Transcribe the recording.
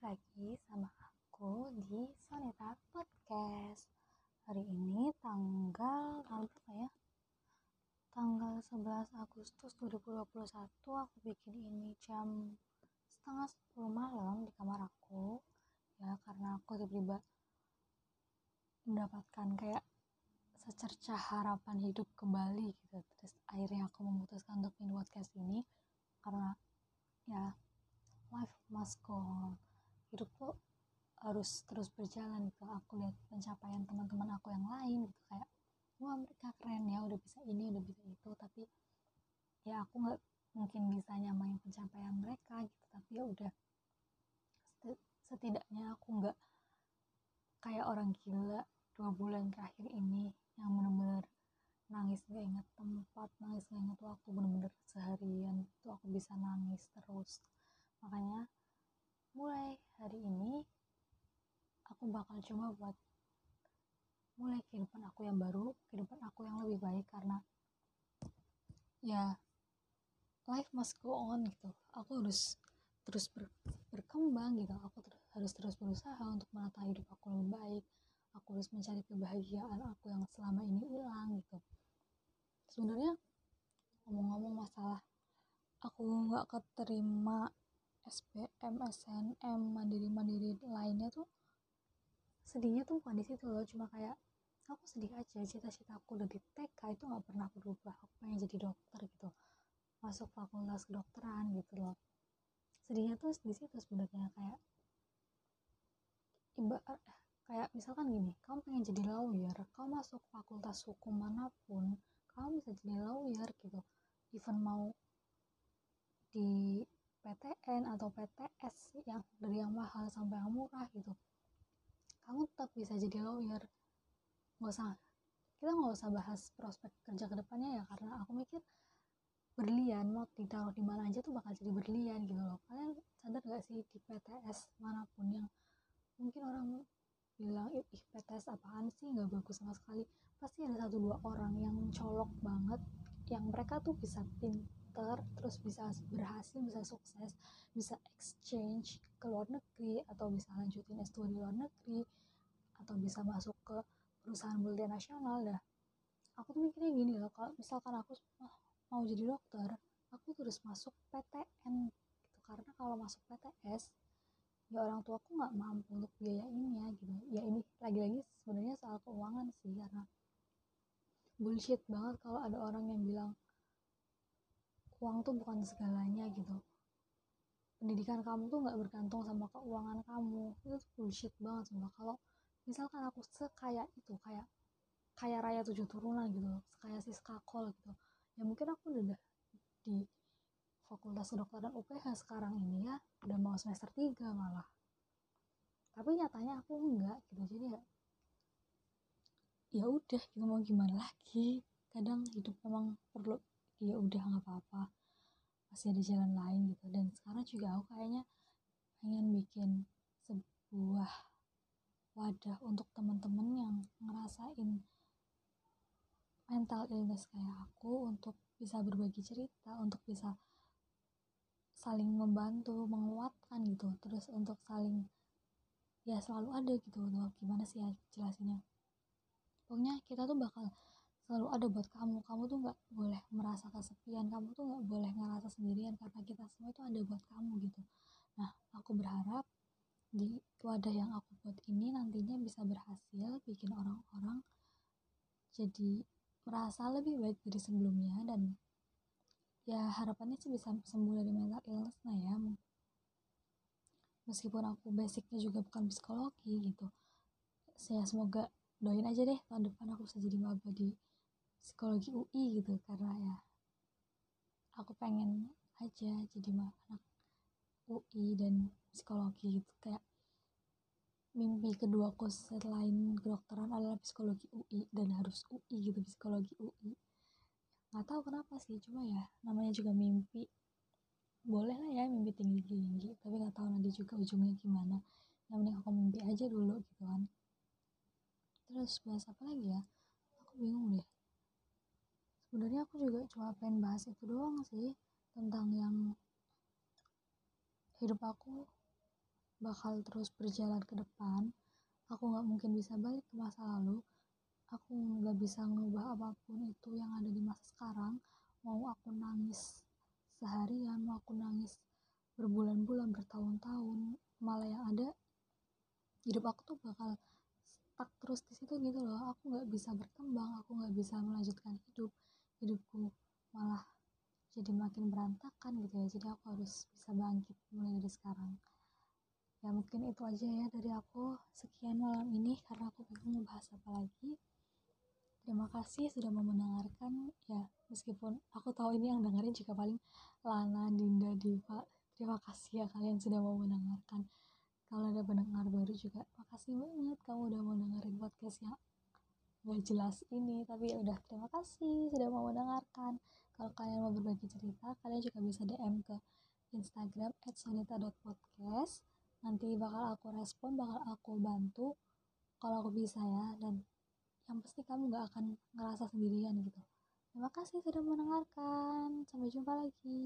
lagi sama aku di Soneta Podcast. Hari ini tanggal tanggal ya? Tanggal 11 Agustus 2021 aku bikin ini jam setengah 10 malam di kamar aku ya karena aku tiba-tiba mendapatkan kayak secercah harapan hidup kembali gitu terus akhirnya aku memutuskan untuk bikin podcast ini karena ya life must go on hidup tuh harus terus berjalan gitu. Aku lihat pencapaian teman-teman aku yang lain gitu kayak wah mereka keren ya udah bisa ini udah bisa itu. Tapi ya aku nggak mungkin bisa nyamain pencapaian mereka gitu. Tapi ya udah setidaknya aku nggak kayak orang gila dua bulan terakhir ini yang bener-bener nangis gak inget tempat nangis gak inget waktu bener-bener seharian itu aku bisa nangis terus. Makanya mulai hari ini aku bakal coba buat mulai kehidupan aku yang baru kehidupan aku yang lebih baik karena ya life must go on gitu. Aku harus terus ber, berkembang gitu. Aku ter, harus terus berusaha untuk menata hidup aku lebih baik. Aku harus mencari kebahagiaan aku yang selama ini hilang gitu. Sebenarnya ngomong-ngomong masalah aku nggak keterima SPM, SNM, mandiri-mandiri lainnya tuh? Sedihnya tuh bukan di situ loh cuma kayak aku sedih aja cita-cita aku udah di TK itu nggak pernah berubah. Aku pengen jadi dokter gitu masuk fakultas kedokteran gitu loh. Sedihnya tuh di situ sebenarnya kayak ibarat kayak misalkan gini kamu pengen jadi lawyer kamu masuk fakultas hukum mana pun kamu bisa jadi lawyer gitu. Even mau di PTN atau PTS yang dari yang mahal sampai yang murah gitu. Kamu tetap bisa jadi lawyer. Nggak usah kita nggak usah bahas prospek kerja ke depannya ya karena aku mikir berlian mau ditaruh di mana aja tuh bakal jadi berlian gitu loh. Kalian sadar gak sih di PTS mana pun yang mungkin orang bilang ih PTS apaan sih? Nggak bagus sama sekali. Pasti ada satu dua orang yang colok banget yang mereka tuh bisa pin terus bisa berhasil bisa sukses bisa exchange ke luar negeri atau bisa lanjutin S2 di luar negeri atau bisa masuk ke perusahaan multinasional. Dah aku tuh mikirnya gini loh kalau misalkan aku mau jadi dokter aku terus masuk PTN gitu karena kalau masuk PTS ya orang tua aku nggak mampu untuk biayainnya gitu. Ya ini lagi-lagi sebenarnya soal keuangan sih karena bullshit banget kalau ada orang yang bilang uang tuh bukan segalanya gitu. Pendidikan kamu tuh nggak bergantung sama keuangan kamu. Itu tuh bullshit banget semua kalau misalkan aku sekaya itu kayak kaya raya tujuh turunan gitu sekaya si skakol gitu ya mungkin aku udah di fakultas kedokteran UPH sekarang ini ya udah mau semester 3 malah. Tapi nyatanya aku enggak gitu jadi ya ya udah gitu mau gimana lagi? Kadang hidup memang perlu ya udah nggak apa-apa. Masih ada jalan lain gitu. Dan sekarang juga aku kayaknya pengen bikin sebuah wadah untuk teman-teman yang ngerasain mental illness kayak aku untuk bisa berbagi cerita untuk bisa saling membantu menguatkan gitu. Terus untuk saling ya selalu ada gitu. Loh gimana sih ya jelasinnya? Pokoknya kita tuh bakal selalu ada buat kamu. Kamu tuh nggak boleh merasa kesepian. Kamu tuh nggak boleh ngerasa sendirian karena kita semua itu ada buat kamu gitu. Nah aku berharap di wadah yang aku buat ini nantinya bisa berhasil bikin orang-orang jadi merasa lebih baik dari sebelumnya dan ya harapannya sih bisa sembuh dari mental illness nah ya. Meskipun aku basicnya juga bukan psikologi gitu. Saya semoga doain aja deh tahun depan aku bisa jadi maba di psikologi UI gitu karena ya aku pengen aja jadi anak UI dan psikologi gitu. Kayak mimpi kedua aku selain kedokteran adalah psikologi UI dan harus UI gitu psikologi UI nggak tahu kenapa sih cuma ya namanya juga mimpi. Boleh lah ya mimpi tinggi tinggi tapi nggak tahu nanti juga ujungnya gimana. Yang penting aku mimpi aja dulu gitu kan. Terus bahas apa lagi ya sebenarnya aku juga cuma pengen bahas itu doang sih tentang yang hidup aku bakal terus berjalan ke depan. Aku nggak mungkin bisa balik ke masa lalu. Aku nggak bisa ngubah apa pun itu yang ada di masa sekarang. Mau aku nangis seharian mau aku nangis berbulan-bulan bertahun-tahun malah yang ada hidup aku tuh bakal stuck terus di situ gitu loh. Aku nggak bisa berkembang aku nggak bisa melanjutkan hidup hidupku malah jadi makin berantakan gitu ya. Jadi aku harus bisa bangkit mulai dari sekarang. Ya mungkin itu aja ya dari aku. Sekian malam ini karena aku bingung ngebahas apa lagi. Terima kasih sudah mau mendengarkan. Ya meskipun aku tahu ini yang dengerin juga paling Lana Dinda Diva. Terima kasih ya kalian sudah mau mendengarkan. Kalau ada pendengar baru juga makasih banget kamu udah mau dengerin podcast yang gak jelas ini tapi ya udah terima kasih sudah mau mendengarkan. Kalau kalian mau berbagi cerita kalian juga bisa DM ke Instagram @sonita.podcast nanti bakal aku respon bakal aku bantu kalau aku bisa ya. Dan yang pasti kamu gak akan ngerasa sendirian gitu. Terima kasih sudah mendengarkan. Sampai jumpa lagi